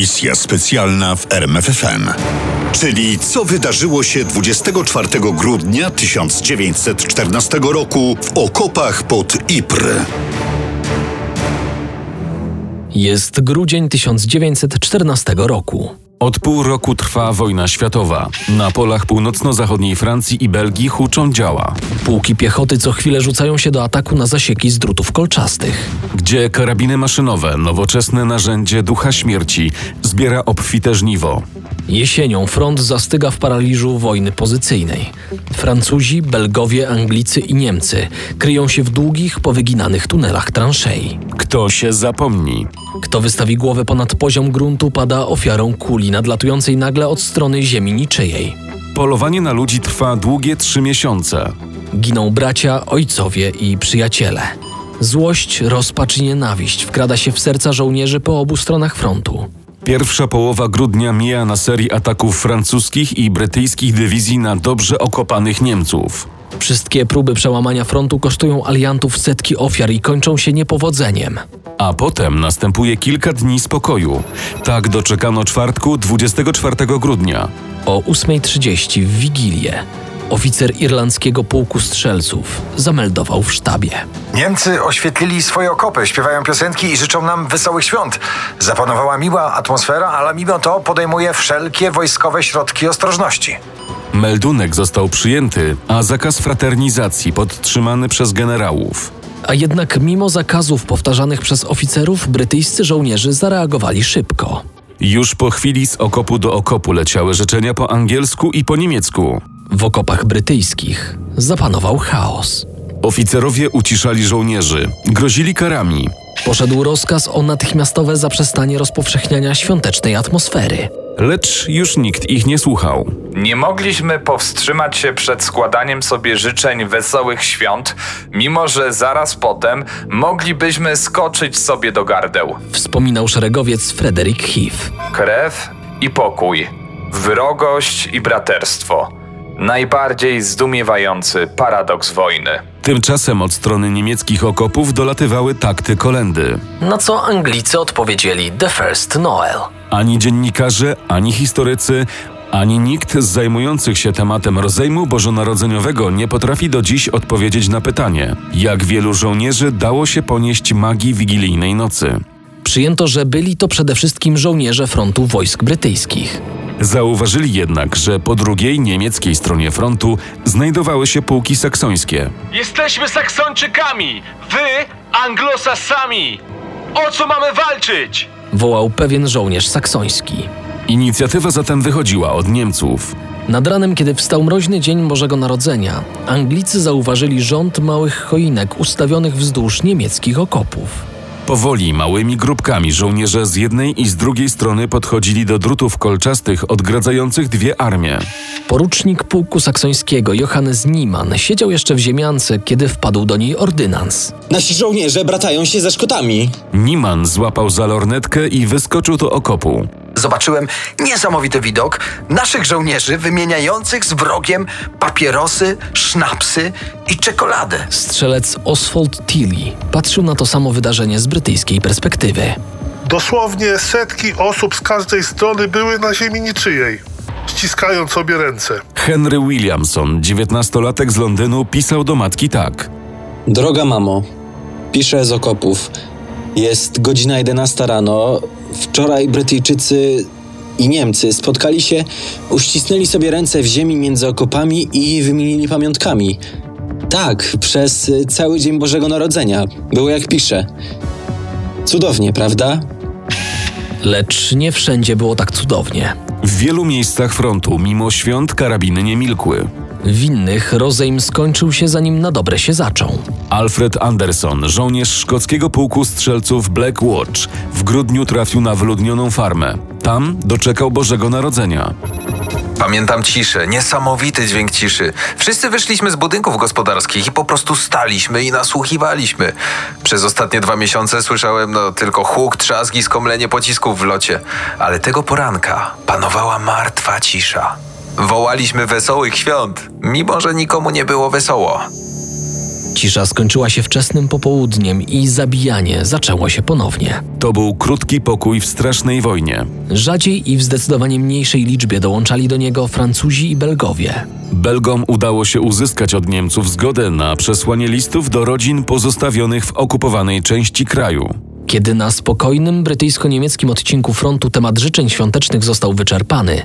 Misja specjalna w RMFFM. Czyli co wydarzyło się 24 grudnia 1914 roku w okopach pod Ypres. Jest grudzień 1914 roku. Od pół roku trwa wojna światowa. Na polach północno-zachodniej Francji i Belgii huczą działa, Pułki piechoty co chwilę rzucają się do ataku na zasieki z drutów kolczastych. gdzie karabiny maszynowe, nowoczesne narzędzie ducha śmierci, zbiera obfite żniwo. Jesienią front zastyga w paraliżu wojny pozycyjnej. Francuzi, Belgowie, Anglicy i Niemcy kryją się w długich, powyginanych tunelach transzei. Kto się zapomni? Kto wystawi głowę ponad poziom gruntu, pada ofiarą kuli nadlatującej nagle od strony ziemi niczyjej. Polowanie na ludzi trwa długie trzy miesiące. Giną bracia, ojcowie i przyjaciele. Złość, rozpacz i nienawiść wkrada się w serca żołnierzy po obu stronach frontu. Pierwsza połowa grudnia mija na serii ataków francuskich i brytyjskich dywizji na dobrze okopanych Niemców. Wszystkie próby przełamania frontu kosztują aliantów setki ofiar i kończą się niepowodzeniem. A potem następuje kilka dni spokoju. Tak doczekano czwartku 24 grudnia. O 8.30 w Wigilię oficer irlandzkiego pułku strzelców zameldował w sztabie. Niemcy oświetlili swoje okopy, śpiewają piosenki i życzą nam wesołych świąt. Zapanowała miła atmosfera, ale mimo to podejmuje wszelkie wojskowe środki ostrożności. Meldunek został przyjęty, a zakaz fraternizacji podtrzymany przez generałów. A jednak mimo zakazów powtarzanych przez oficerów, brytyjscy żołnierze zareagowali szybko. Już po chwili z okopu do okopu leciały życzenia po angielsku i po niemiecku. W okopach brytyjskich zapanował chaos. Oficerowie uciszali żołnierzy, grozili karami. Poszedł rozkaz o natychmiastowe zaprzestanie rozpowszechniania świątecznej atmosfery. Lecz już nikt ich nie słuchał. Nie mogliśmy powstrzymać się przed składaniem sobie życzeń wesołych świąt, mimo że zaraz potem moglibyśmy skoczyć sobie do gardeł. Wspominał szeregowiec Frederick Heath. Krew i pokój, wrogość i braterstwo. Najbardziej zdumiewający paradoks wojny. Tymczasem od strony niemieckich okopów dolatywały takty kolendy. Na co Anglicy odpowiedzieli The First Noel. Ani dziennikarze, ani historycy, ani nikt z zajmujących się tematem rozejmu bożonarodzeniowego nie potrafi do dziś odpowiedzieć na pytanie, jak wielu żołnierzy dało się ponieść magii wigilijnej nocy. Przyjęto, że byli to przede wszystkim żołnierze frontu wojsk brytyjskich. Zauważyli jednak, że po drugiej niemieckiej stronie frontu znajdowały się pułki saksońskie. Jesteśmy Saksończykami! Wy Anglosasami! O co mamy walczyć? Wołał pewien żołnierz saksoński. Inicjatywa zatem wychodziła od Niemców. Nad ranem, kiedy wstał mroźny dzień Bożego Narodzenia, Anglicy zauważyli rząd małych choinek ustawionych wzdłuż niemieckich okopów. Powoli, małymi grupkami żołnierze z jednej i z drugiej strony podchodzili do drutów kolczastych odgradzających dwie armie. Porucznik pułku saksońskiego Johannes Niemann siedział jeszcze w ziemiance, kiedy wpadł do niej ordynans. Nasi żołnierze bratają się ze Szkotami. Niman złapał za lornetkę i wyskoczył do okopu. Zobaczyłem niesamowity widok naszych żołnierzy wymieniających z wrogiem papierosy, sznapsy i czekoladę. Strzelec Oswald Tilly patrzył na to samo wydarzenie z brytyjskiej perspektywy. Dosłownie setki osób z każdej strony były na ziemi niczyjej, ściskając sobie ręce. Henry Williamson, dziewiętnastolatek z Londynu, pisał do matki tak. Droga mamo, piszę z okopów. Jest godzina 11 rano. Wczoraj Brytyjczycy i Niemcy spotkali się, uścisnęli sobie ręce w ziemi między okopami i wymienili pamiątkami. Tak, przez cały dzień Bożego Narodzenia. Było jak piszę. Cudownie, prawda? Lecz nie wszędzie było tak cudownie. W wielu miejscach frontu, mimo świąt, karabiny nie milkły. W innych rozejm skończył się zanim na dobre się zaczął. Alfred Anderson, żołnierz szkockiego pułku strzelców Black Watch, w grudniu trafił na wyludnioną farmę. Tam doczekał Bożego Narodzenia. Pamiętam ciszę, niesamowity dźwięk ciszy. Wszyscy wyszliśmy z budynków gospodarskich i po prostu staliśmy i nasłuchiwaliśmy. Przez ostatnie dwa miesiące słyszałem no, tylko huk, trzask i skomlenie pocisków w locie. Ale tego poranka panowała martwa cisza. Wołaliśmy wesołych świąt, mimo że nikomu nie było wesoło. Cisza skończyła się wczesnym popołudniem i zabijanie zaczęło się ponownie. To był krótki pokój w strasznej wojnie. Rzadziej i w zdecydowanie mniejszej liczbie dołączali do niego Francuzi i Belgowie. Belgom udało się uzyskać od Niemców zgodę na przesłanie listów do rodzin pozostawionych w okupowanej części kraju. Kiedy na spokojnym brytyjsko-niemieckim odcinku frontu temat życzeń świątecznych został wyczerpany,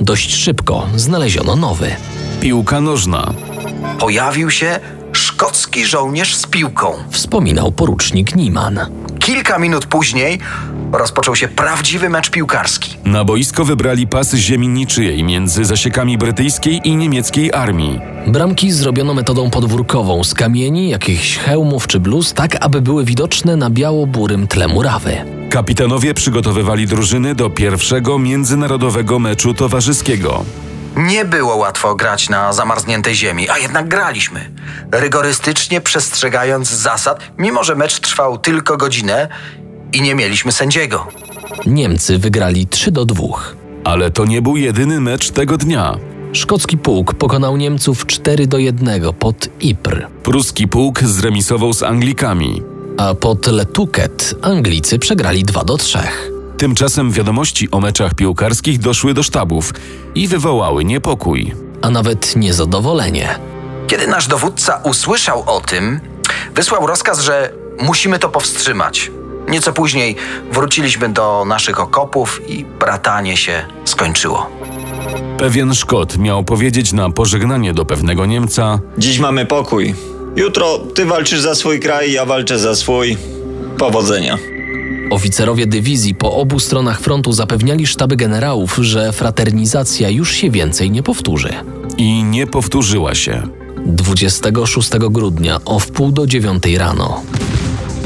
dość szybko znaleziono nowy. Piłka nożna. Pojawił się szkocki żołnierz z piłką. Wspominał porucznik Niemann. Kilka minut później rozpoczął się prawdziwy mecz piłkarski. Na boisko wybrali pasy ziemi niczyjej między zasiekami brytyjskiej i niemieckiej armii. Bramki zrobiono metodą podwórkową z kamieni, jakichś hełmów czy bluz, tak aby były widoczne na biało-burym tle murawy. Kapitanowie przygotowywali drużyny do pierwszego międzynarodowego meczu towarzyskiego. Nie było łatwo grać na zamarzniętej ziemi, a jednak graliśmy. Rygorystycznie przestrzegając zasad, mimo że mecz trwał tylko godzinę i nie mieliśmy sędziego. Niemcy wygrali 3 do 2. Ale to nie był jedyny mecz tego dnia. Szkocki pułk pokonał Niemców 4 do 1 pod Ypres, Pruski pułk zremisował z Anglikami. A pod Letuket Anglicy przegrali 2 do 3. Tymczasem wiadomości o meczach piłkarskich doszły do sztabów i wywołały niepokój. A nawet niezadowolenie. Kiedy nasz dowódca usłyszał o tym, wysłał rozkaz, że musimy to powstrzymać. Nieco później wróciliśmy do naszych okopów i bratanie się skończyło. Pewien Szkot miał powiedzieć na pożegnanie do pewnego Niemca: Dziś mamy pokój. Jutro ty walczysz za swój kraj, ja walczę za swój. Powodzenia. Oficerowie dywizji po obu stronach frontu zapewniali sztaby generałów, że fraternizacja już się więcej nie powtórzy. I nie powtórzyła się. 26 grudnia o wpół do dziewiątej rano.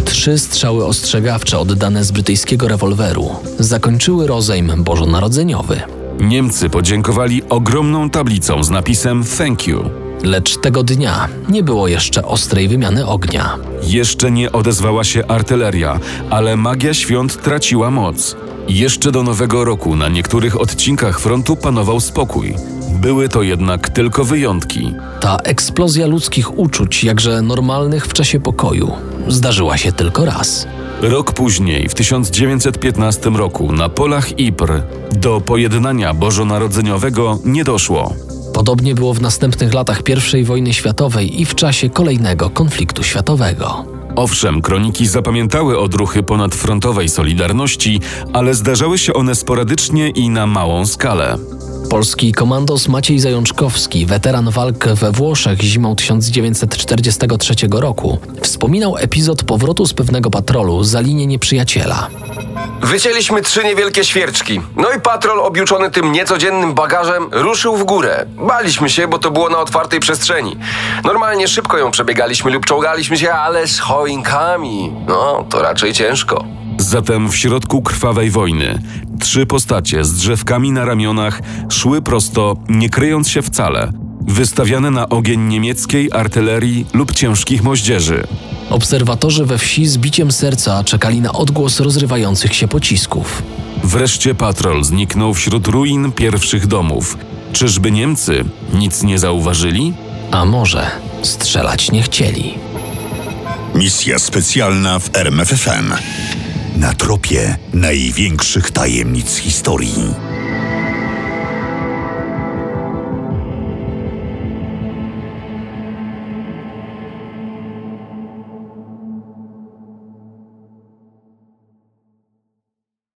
Trzy strzały ostrzegawcze oddane z brytyjskiego rewolweru zakończyły rozejm bożonarodzeniowy. Niemcy podziękowali ogromną tablicą z napisem Thank you. Lecz tego dnia nie było jeszcze ostrej wymiany ognia. Jeszcze nie odezwała się artyleria, ale magia świąt traciła moc. Jeszcze do nowego roku na niektórych odcinkach frontu panował spokój. Były to jednak tylko wyjątki. Ta eksplozja ludzkich uczuć, jakże normalnych w czasie pokoju, zdarzyła się tylko raz. Rok później, w 1915 roku, na polach Ypres, do pojednania bożonarodzeniowego nie doszło. Podobnie było w następnych latach I wojny światowej i w czasie kolejnego konfliktu światowego. Owszem, kroniki zapamiętały odruchy ponadfrontowej Solidarności, ale zdarzały się one sporadycznie i na małą skalę. Polski komandos Maciej Zajączkowski, weteran walk we Włoszech zimą 1943 roku, wspominał epizod powrotu z pewnego patrolu za linię nieprzyjaciela. Wycięliśmy trzy niewielkie świerczki. No i patrol objuczony tym niecodziennym bagażem ruszył w górę. Baliśmy się, bo to było na otwartej przestrzeni. Normalnie szybko ją przebiegaliśmy lub czołgaliśmy się, ale z choinkami. No, to raczej ciężko. Zatem w środku krwawej wojny trzy postacie z drzewkami na ramionach szły prosto, nie kryjąc się wcale, wystawiane na ogień niemieckiej artylerii lub ciężkich moździerzy. Obserwatorzy we wsi z biciem serca czekali na odgłos rozrywających się pocisków. Wreszcie patrol zniknął wśród ruin pierwszych domów. Czyżby Niemcy nic nie zauważyli? A może strzelać nie chcieli. Misja specjalna w RMFFM. Na tropie największych tajemnic historii.